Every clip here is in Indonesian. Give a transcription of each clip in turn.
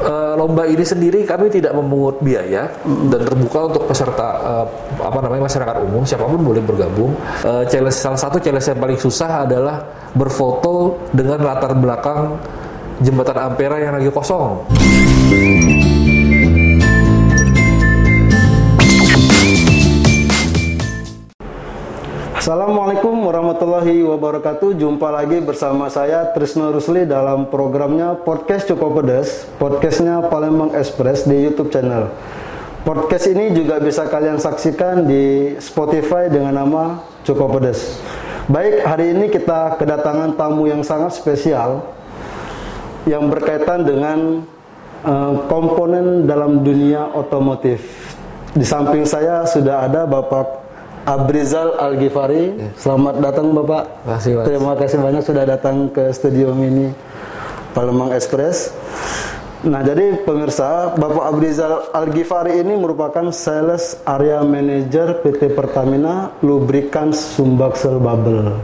eh, lomba ini sendiri kami tidak memungut biaya dan terbuka untuk peserta eh, apa namanya masyarakat umum siapa pun boleh bergabung. Eh, challenge salah satu challenge yang paling susah adalah berfoto dengan latar belakang jembatan Ampera yang lagi kosong. Assalamualaikum warahmatullahi wabarakatuh. Jumpa lagi bersama saya Trisno Rusli dalam programnya Podcast Cukup Pedas, podcastnya Palembang Express di YouTube channel. Podcast ini juga bisa kalian saksikan di Spotify dengan nama Cukup Pedas. Baik, hari ini kita kedatangan tamu yang sangat spesial yang berkaitan dengan eh, komponen dalam dunia otomotif. Di samping saya sudah ada Bapak Abrizal Al Ghifari. Selamat datang Bapak. Terima kasih, Mas. Terima kasih banyak sudah datang ke studio mini Palembang Express. Nah, jadi pemirsa, Bapak Abrizal Al Ghifari ini merupakan sales area manager PT Pertamina Lubricants Sumbaksel Bubble.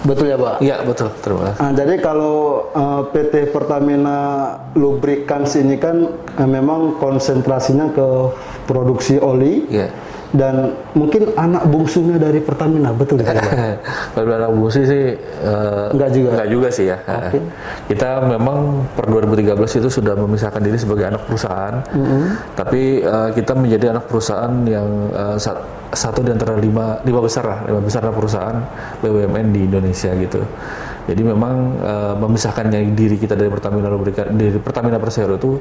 Betul ya, Pak? Iya betul, terima kasih. Nah, jadi kalau eh, PT Pertamina Lubricants ini kan eh, memang konsentrasinya ke produksi oli Iya. Dan mungkin anak bungsunya dari Pertamina, betul ya? Kalau anak busi sih eh, Enggak juga? enggak juga sih ya. Kita memang per 2013 itu sudah memisahkan diri sebagai anak perusahaan. Tapi eh, kita menjadi anak perusahaan yang sa- satu di antara lima lima besar lah, lima besar perusahaan BUMN di Indonesia gitu. Jadi memang eh, memisahkan diri kita dari Pertamina dari Pertamina Persero itu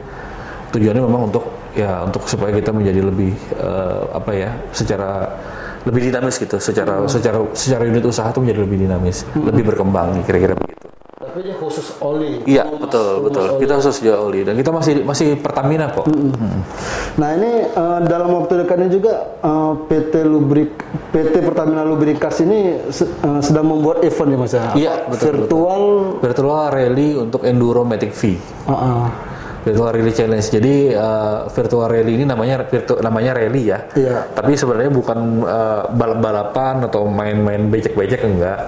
tujuannya memang untuk ya untuk supaya kita menjadi lebih eh, apa ya secara lebih dinamis gitu secara secara secara unit usaha itu menjadi lebih dinamis lebih berkembang nih kira-kira begitu Tapi dia khusus oli. iya betul rumus betul oli. kita khusus jual oli dan kita masih masih Pertamina kok Nah ini eh, dalam waktu dekat ini juga eh, PT Lubrik PT Pertamina Lubricants ini se- eh, sedang membuat event ya Mas ya? Iya, betul, Virtual. virtual rally untuk enduro matic V Ah, ah. Virtual rally challenge. Jadi eh, virtual rally ini namanya virtu, namanya rally ya. Iya. tapi sebenarnya bukan eh, balap-balapan atau main-main becek-becek enggak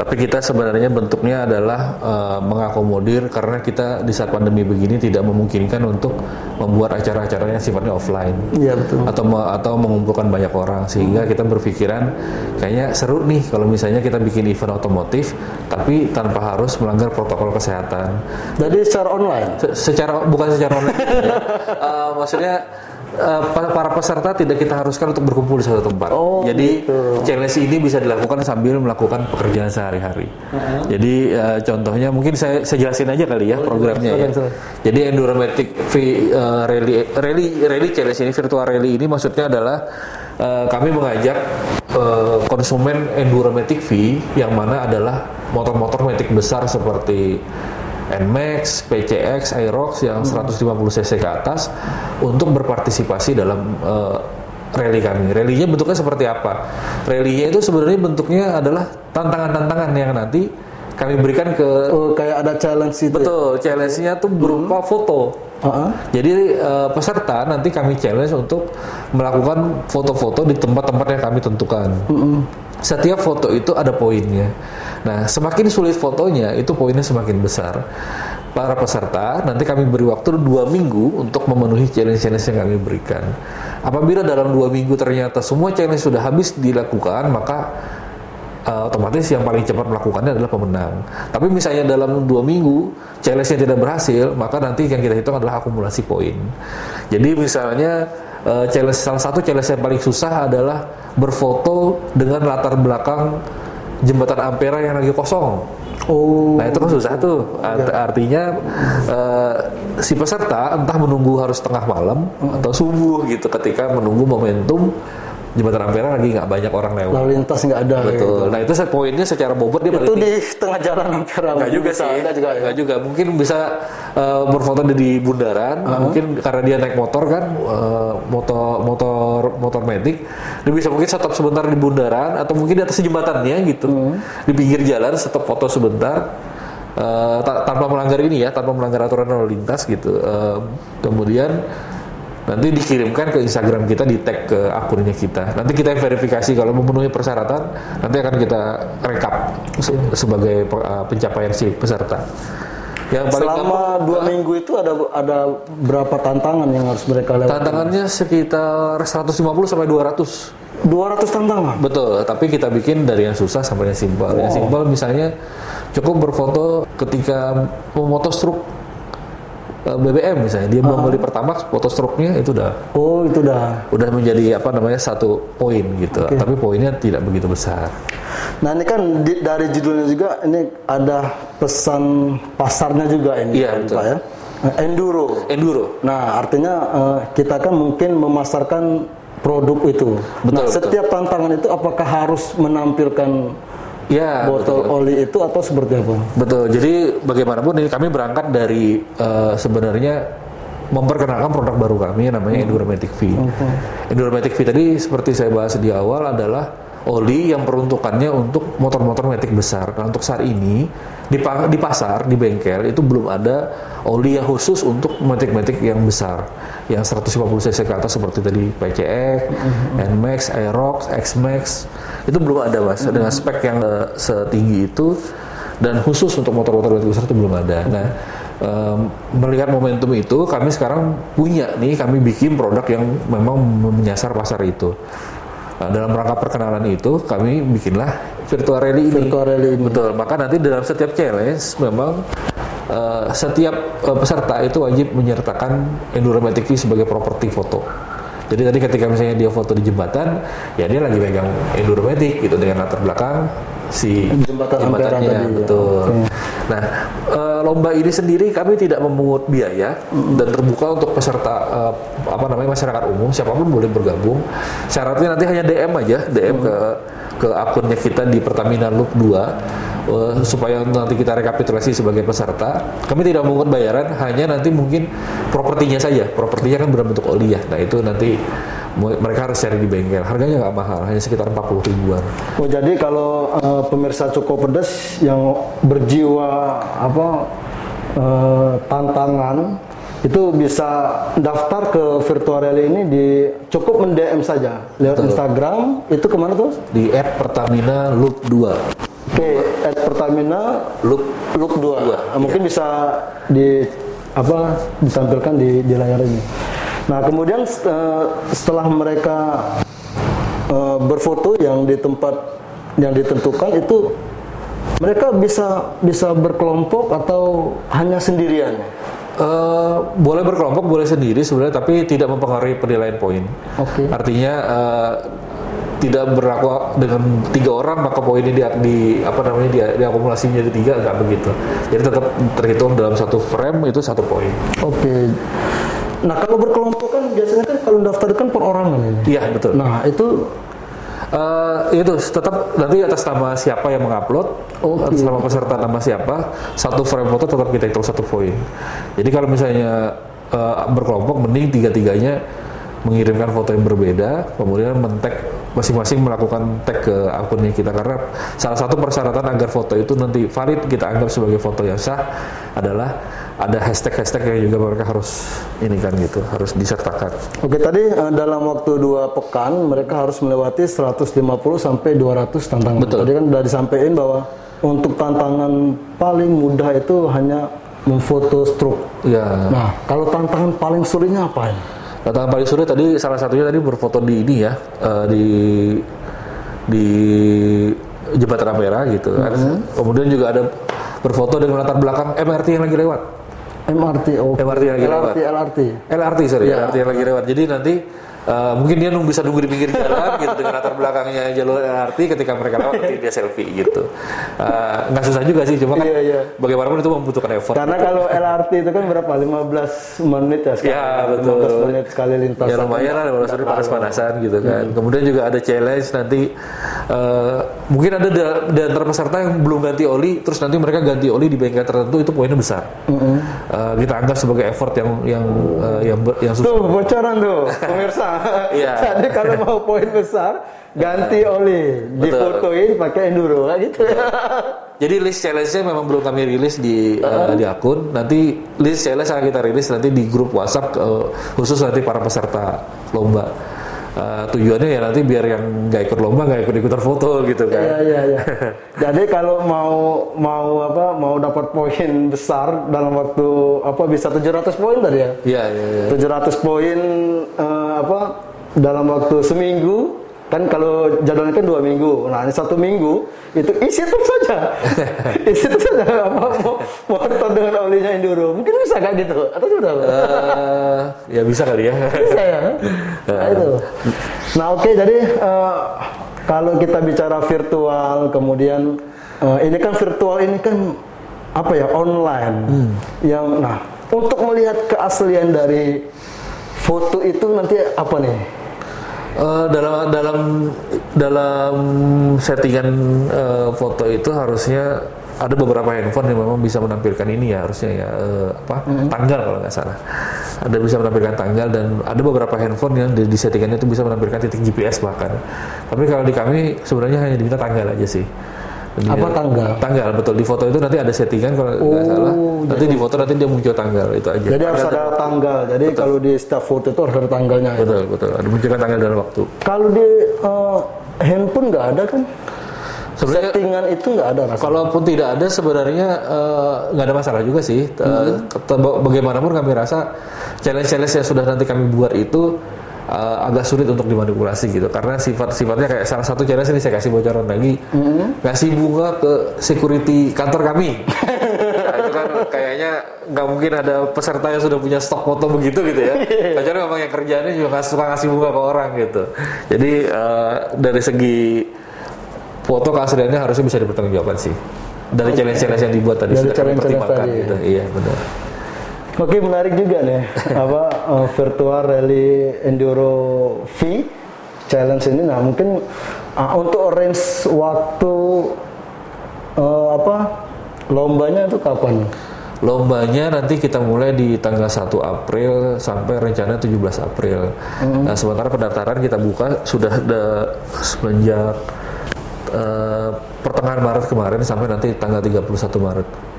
tapi kita sebenarnya bentuknya adalah eh, mengakomodir karena kita di saat pandemi begini tidak memungkinkan untuk membuat acara-acara yang sifatnya offline Iya betul. atau atau mengumpulkan banyak orang sehingga kita berpikiran kayaknya seru nih kalau misalnya kita bikin event otomotif tapi tanpa harus melanggar protokol kesehatan Jadi secara online. Se- secara bukan secara online ya. Eh, maksudnya para, para peserta tidak kita haruskan untuk berkumpul di satu tempat Oh, jadi gitu. challenge ini bisa dilakukan sambil melakukan pekerjaan sehari-hari jadi eh, contohnya mungkin saya, saya jelasin aja kali ya programnya ya silakan, silakan. jadi Enduromatic V eh, Rally Rally Rally Challenge ini virtual rally ini maksudnya adalah eh, kami mengajak eh, konsumen Enduromatic V yang mana adalah motor-motor matic besar seperti NMAX, PCX, Aerox yang 150 cc ke atas untuk berpartisipasi dalam eh, rally kami. Rally-nya bentuknya seperti apa? Rally-nya itu sebenarnya bentuknya adalah tantangan-tantangan yang nanti kami berikan ke Oh kayak ada challenge itu. ya? Betul, challenge-nya tuh berupa foto. Ah, ah. Jadi eh, peserta nanti kami challenge untuk melakukan foto-foto di tempat-tempat yang kami tentukan. Setiap foto itu ada poinnya. Nah, semakin sulit fotonya, itu poinnya semakin besar. Para peserta nanti kami beri waktu dua minggu untuk memenuhi challenge-challenge yang kami berikan. Apabila dalam dua minggu ternyata semua challenge sudah habis dilakukan, maka uh, otomatis yang paling cepat melakukannya adalah pemenang. Tapi misalnya dalam dua minggu challenge-nya tidak berhasil, maka nanti yang kita hitung adalah akumulasi poin. Jadi misalnya uh, challenge salah satu challenge yang paling susah adalah berfoto dengan latar belakang jembatan Ampera yang lagi kosong. Oh. Nah itu kan susah tuh. Art- artinya eh, si peserta entah menunggu harus tengah malam atau subuh gitu ketika menunggu momentum jembatan Ampera lagi nggak banyak orang lewat. Lalu lintas nggak ada. gitu. Betul. Nah itu poinnya secara bobot dia Itu di tengah jalan Ampera. Enggak juga sih. ada juga ya. Juga. Mungkin bisa eh, berfoto di bundaran. Mungkin karena dia naik motor kan, eh, motor motor motor metik, dia bisa mungkin stop sebentar di bundaran atau mungkin di atas jembatannya gitu, di pinggir jalan stop foto sebentar. eh, ta- tanpa melanggar ini ya, tanpa melanggar aturan lalu lintas gitu. Eh, kemudian nanti dikirimkan ke Instagram kita di tag ke akunnya kita. Nanti kita verifikasi kalau memenuhi persyaratan, nanti akan kita rekap se- sebagai pe- uh, pencapaian si peserta. Yang paling Selama dua minggu itu ada ada berapa tantangan yang harus mereka lewati? Tantangannya sekitar 150 sampai 200. 200 tantangan. Betul, tapi kita bikin dari yang susah sampai yang simpel. Yang simpel misalnya cukup berfoto ketika memoto struk eh, BBM misalnya. Dia belum beli pertama foto struknya itu udah Oh, itu dah. udah menjadi apa namanya satu poin gitu. Tapi poinnya tidak begitu besar. Nah, ini kan di- dari judulnya juga ini ada pesan pasarnya juga ini, Iya, betul. Pak ya. Eh, Enduro. Enduro. Nah, artinya eh, kita kan mungkin memasarkan produk itu. Betul, nah, betul. setiap tantangan itu apakah harus menampilkan Ya, botol betul. oli itu atau seperti apa? Betul. Jadi bagaimanapun ini kami berangkat dari eh, sebenarnya memperkenalkan produk baru kami namanya Enduromatic V. Enduromatic V tadi seperti saya bahas di awal adalah oli yang peruntukannya untuk motor-motor matic besar. Nah, untuk saat ini di, di pasar, di bengkel itu belum ada oli yang khusus untuk matic-matic yang besar. Yang 150 cc ke atas seperti tadi PCX, NMAX, Aerox, X-Max itu belum ada mas dengan spek yang eh, setinggi itu dan khusus untuk motor-motor besar itu belum ada. Nah em, melihat momentum itu kami sekarang punya nih kami bikin produk yang memang menyasar pasar itu. Nah, dalam rangka perkenalan itu kami bikinlah virtual rally ini. Virtual rally ini. Betul. Maka nanti dalam setiap challenge memang eh, setiap eh, peserta itu wajib menyertakan Enduromatic sebagai properti foto. Jadi tadi ketika misalnya dia foto di jembatan, ya dia lagi pegang Enduromatic gitu dengan latar belakang si Jembatan jembatannya. tadi, ya. Betul. Nah, eh, lomba ini sendiri kami tidak memungut biaya dan terbuka untuk peserta eh, apa namanya masyarakat umum, siapa pun boleh bergabung. Syaratnya nanti hanya DM aja, DM ke ke akunnya kita di Pertamina Loop 2 eh, supaya nanti kita rekapitulasi sebagai peserta. Kami tidak memungut bayaran, hanya nanti mungkin propertinya saja. Propertinya kan berbentuk oli ya. Nah, itu nanti mereka harus cari di bengkel. Harganya nggak mahal, hanya sekitar 40 ribuan. Oh jadi kalau eh, pemirsa cukup pedas yang berjiwa apa eh, tantangan itu bisa daftar ke virtual rally ini di cukup mendm saja lewat Instagram itu ke mana tuh? Di app Pertamina Loop 2. Oke, at Pertamina Loop Look 2. Dua, Nah, mungkin bisa di apa ditampilkan di, di layar ini. Nah, kemudian eh, setelah mereka eh, berfoto yang di tempat yang ditentukan itu mereka bisa bisa berkelompok atau hanya sendirian. Eh, boleh berkelompok, boleh sendiri sebenarnya, tapi tidak mempengaruhi penilaian poin. Oke. Artinya eh, tidak berlaku dengan tiga orang maka poinnya di, di apa namanya di, diakumulasi menjadi tiga nggak begitu. Jadi tetap terhitung dalam satu frame itu satu poin. Oke. Nah, kalau berkelompok kan biasanya kan kalau daftar kan perorangan ini. Iya betul. Nah, itu Eh, itu tetap nanti atas nama siapa yang mengupload, Oke. atas nama peserta nama siapa, satu frame foto tetap kita hitung satu poin. Jadi kalau misalnya eh, berkelompok, mending tiga-tiganya mengirimkan foto yang berbeda, kemudian men-tag masing-masing melakukan tag ke akunnya kita karena salah satu persyaratan agar foto itu nanti valid kita anggap sebagai foto yang sah adalah ada hashtag-hashtag yang juga mereka harus ini kan gitu harus disertakan. Oke tadi eh, dalam waktu dua pekan mereka harus melewati 150 sampai 200 tantangan. Betul. Tadi kan sudah disampaikan bahwa untuk tantangan paling mudah itu hanya memfoto struk. Ya. Nah kalau tantangan paling sulitnya apa ini? Tantangan paling sulit tadi salah satunya tadi berfoto di ini ya eh, di di jembatan Ampera gitu. kan. Kemudian juga ada berfoto dengan latar belakang MRT yang lagi lewat. MRT, oh, MRT yang lagi lewat. LRT, LRT. LRT sorry, Iya. LRT yang lagi lewat. Jadi nanti eh, mungkin dia nunggu bisa nunggu di pinggir jalan gitu dengan latar belakangnya jalur LRT ketika mereka lewat nanti dia selfie gitu. Eh, Nggak susah juga sih, cuma kan Iya, iya. bagaimanapun itu membutuhkan effort. Karena kalau LRT itu kan berapa? 15 menit ya sekali. Ya betul. 15 menit sekali lintasan. Ya lumayan lah kalau sudah panas-panasan gitu kan. Kemudian juga ada challenge nanti eh, mungkin ada di, antara peserta yang belum ganti oli, terus nanti mereka ganti oli di bengkel tertentu itu poinnya besar. Eh, kita anggap sebagai effort yang yang eh, yang yang susah. Tuh bocoran tuh pemirsa. Iya. Jadi kalau mau poin besar ganti oli, difotoin pakai enduro kayak gitu. Jadi list challenge-nya memang belum kami rilis di eh, di akun. Nanti list challenge akan kita rilis nanti di grup WhatsApp eh, khusus nanti para peserta lomba. Uh, tujuannya ya nanti biar yang nggak ikut lomba nggak ikut ikutan foto gitu kan. Iya iya iya. Jadi kalau mau mau apa mau dapat poin besar dalam waktu apa bisa 700 poin tadi ya? Iya iya. iya. 700 poin uh, apa dalam waktu seminggu kan kalau jadwalnya kan dua minggu. Nah ini satu minggu itu isi terus saja. Isi terus saja. Apa mau mau dengan olinya enduro mungkin bisa gak gitu. Atau sudah uh, ya bisa kali ya. Bisa ya? Nah, itu. Nah oke okay, jadi uh, kalau kita bicara virtual kemudian uh, ini kan virtual ini kan apa ya online. Hmm. yang nah untuk melihat keaslian dari foto itu nanti apa nih Uh, dalam dalam dalam settingan uh, foto itu harusnya ada beberapa handphone yang memang bisa menampilkan ini ya harusnya ya uh, apa mm-hmm. tanggal kalau nggak salah. Ada bisa menampilkan tanggal dan ada beberapa handphone yang di, di settingannya itu bisa menampilkan titik GPS bahkan. Tapi kalau di kami sebenarnya hanya diminta tanggal aja sih apa tanggal? Tanggal betul di foto itu nanti ada settingan kalau oh, nggak salah. Nanti di foto nanti dia muncul tanggal itu aja. Jadi harus ada tanggal. Jadi betul. kalau di setiap foto itu harus ada tanggalnya. Ya? Betul ya? betul. Ada munculkan tanggal dan waktu. Kalau di uh, handphone nggak ada kan? Sebenarnya, settingan itu nggak ada rasanya. Kalaupun tidak ada sebenarnya eh, nggak uh, ada masalah juga sih. Hmm. Uh, bagaimanapun kami rasa challenge-challenge yang sudah nanti kami buat itu uh, agak sulit untuk dimanipulasi gitu. Karena sifat-sifatnya kayak salah satu challenge ini saya kasih bocoran lagi. Mm-hmm. ngasih bunga ke security kantor kami. Nah, itu kan kayaknya nggak mungkin ada peserta yang sudah punya stok foto begitu gitu ya. Kecuali memang yang kerjanya juga nggak suka ngasih bunga ke orang gitu. Jadi uh, dari segi foto keasliannya harusnya bisa dipertanggungjawabkan sih. Dari challenge-challenge yang dibuat tadi dari sudah pertimbangkan gitu. Iya benar Oke menarik juga nih apa uh, virtual rally enduro V challenge ini. Nah mungkin uh, untuk range waktu uh, apa lombanya itu kapan? Lombanya nanti kita mulai di tanggal 1 April sampai rencana 17 April. Mm-hmm. Nah, sementara pendaftaran kita buka sudah ada semenjak uh, pertengahan Maret kemarin sampai nanti tanggal 31 Maret.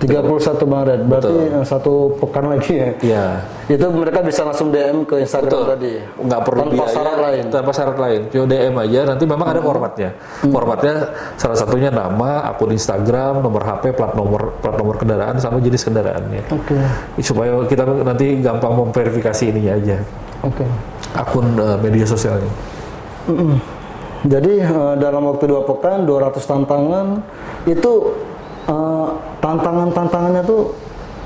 31 Maret, berarti Betul. satu pekan lagi ya? Iya. Itu mereka bisa langsung DM ke Instagram Betul. tadi? Nggak perlu tanpa biaya, syarat lain? Tanpa syarat lain, cuma DM aja, nanti memang hmm. ada formatnya. Hmm. Formatnya salah satunya nama, akun Instagram, nomor HP, plat nomor plat nomor kendaraan, sama jenis kendaraannya. Oke. Okay. Supaya kita nanti gampang memverifikasi ininya aja. Oke. Okay. Akun uh, media sosialnya. Mm Jadi uh, dalam waktu dua pekan, 200 tantangan, itu uh, tantangan-tantangannya tuh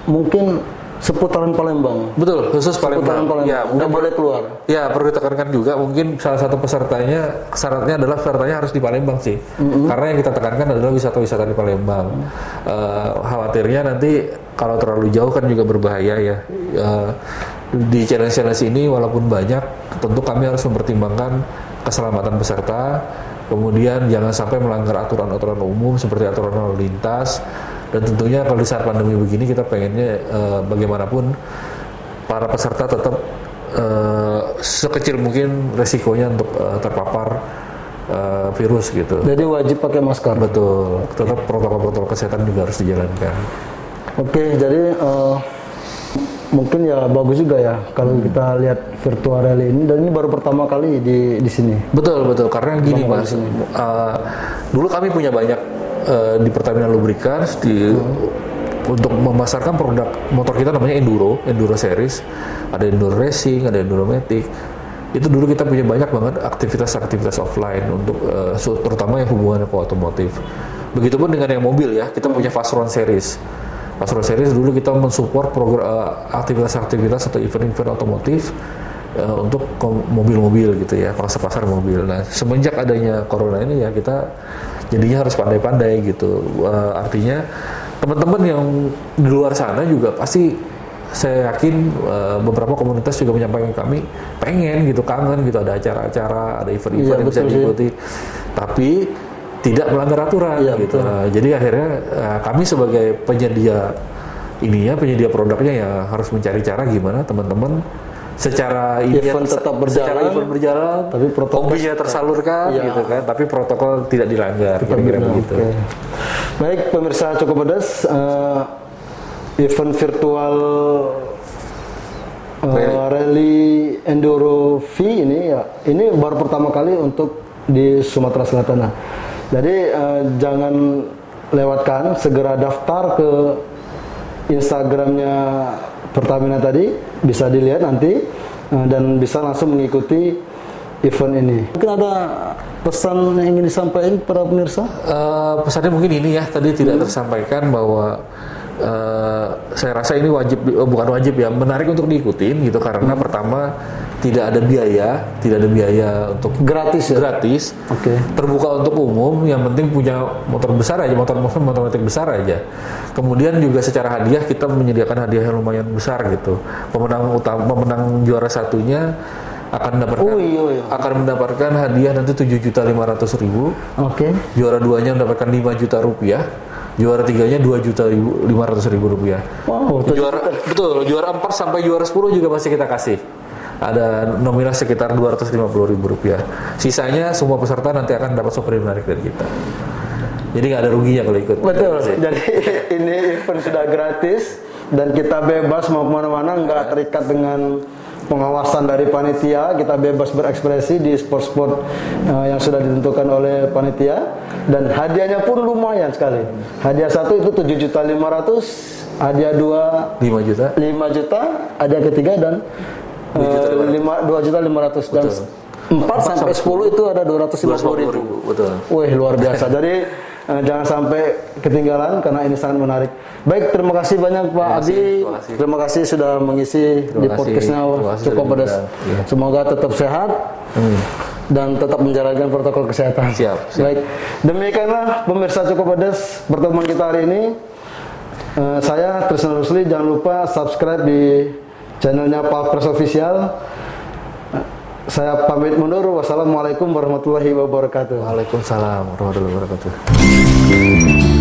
mungkin seputaran Palembang. Betul, khusus Palembang. Seputaran Palembang. Ya, nggak boleh keluar. Ya, perlu ditekankan juga mungkin salah satu pesertanya syaratnya adalah pesertanya harus di Palembang sih. Mm-hmm. Karena yang kita tekankan adalah wisata-wisata di Palembang. Mm. Uh, khawatirnya nanti kalau terlalu jauh kan juga berbahaya ya. Uh, di challenge-challenge ini walaupun banyak, tentu kami harus mempertimbangkan keselamatan peserta, kemudian jangan sampai melanggar aturan-aturan umum seperti aturan lalu lintas, dan tentunya kalau di saat pandemi begini kita pengennya uh, bagaimanapun para peserta tetap uh, sekecil mungkin resikonya untuk uh, terpapar uh, virus gitu. Jadi wajib pakai masker. Betul. Tetap protokol-protokol kesehatan juga harus dijalankan. Oke, jadi uh, mungkin ya bagus juga ya kalau hmm. kita lihat virtual rally ini dan ini baru pertama kali di di sini. Betul betul karena gini mas, uh, dulu kami punya banyak uh, di Pertamina Lubricants di hmm. untuk memasarkan produk motor kita namanya enduro, enduro series, ada enduro racing, ada enduro matic. Itu dulu kita punya banyak banget aktivitas-aktivitas offline untuk uh, terutama yang hubungannya ke otomotif. Begitupun dengan yang mobil ya, kita punya Fast Run series. Run series dulu kita mensupport program uh, aktivitas-aktivitas atau event-event otomotif uh, untuk mobil-mobil gitu ya, pasar-pasar mobil. Nah, semenjak adanya corona ini ya kita jadinya harus pandai-pandai gitu. Uh, artinya teman-teman yang di luar sana juga pasti saya yakin uh, beberapa komunitas juga menyampaikan kami pengen gitu kangen gitu ada acara-acara ada event-event iya, yang bisa diikuti. Tapi tidak melanggar aturan iya, gitu nah, jadi akhirnya uh, kami sebagai penyedia ini ya penyedia produknya ya harus mencari cara gimana teman-teman secara event tetap berjalan, secara event berjalan, tapi protokol hobinya tersalurkan ya. gitu kan, tapi protokol tidak dilanggar kira-kira begitu. Okay. Baik pemirsa cukup pedas, uh, event virtual uh, rally Enduro V ini ya ini baru pertama kali untuk di Sumatera Selatan. Nah, jadi eh, jangan lewatkan, segera daftar ke Instagramnya Pertamina tadi, bisa dilihat nanti eh, dan bisa langsung mengikuti event ini. Mungkin ada pesan yang ingin disampaikan para pemirsa? Eh, pesannya mungkin ini ya tadi tidak tersampaikan bahwa eh, saya rasa ini wajib bukan wajib ya menarik untuk diikutin gitu karena pertama tidak ada biaya tidak ada biaya untuk Gratis ya? gratis Oke. terbuka untuk umum yang penting punya motor besar aja motor motor motor metik besar aja kemudian juga secara hadiah kita menyediakan hadiah yang lumayan besar gitu pemenang utama pemenang juara satunya akan mendapatkan Oh, iya, iya. akan mendapatkan hadiah nanti tujuh juta lima ratus ribu Oke. juara duanya mendapatkan 5 juta rupiah juara tiganya 2 juta lima ratus ribu rupiah Wow, juara betul juara 4 sampai juara 10 juga masih kita kasih ada nominal sekitar 250 ribu rupiah sisanya semua peserta nanti akan dapat souvenir menarik dari kita jadi nggak ada ruginya kalau ikut Betul. Jadi ini event sudah gratis dan kita bebas mau ke mana-mana, nggak terikat dengan pengawasan dari panitia. Kita bebas berekspresi di sport-sport eh, yang sudah ditentukan oleh panitia dan hadiahnya pun lumayan sekali. Hadiah satu itu tujuh juta lima ratus, hadiah dua 5 juta 5 juta, hadiah ketiga dan lima dua juta lima ratus dan empat sampai sepuluh itu ada dua ratus lima puluh 250 ribu. betul Wih luar biasa. Jadi eh, jangan sampai ketinggalan karena ini sangat menarik. Baik, terima kasih banyak Pak Abi. terima kasih. Terima kasih sudah mengisi di kasih. podcastnya Terima cukup pedas. Iya. Semoga tetap sehat dan tetap menjalankan protokol kesehatan. Siap, siap. Baik, demikianlah pemirsa cukup pedas pertemuan kita hari ini. Eh, saya Trisno Rusli. Jangan lupa subscribe di channelnya Pak Pres Official. Saya pamit mundur. Wassalamualaikum warahmatullahi wabarakatuh. Waalaikumsalam warahmatullahi wabarakatuh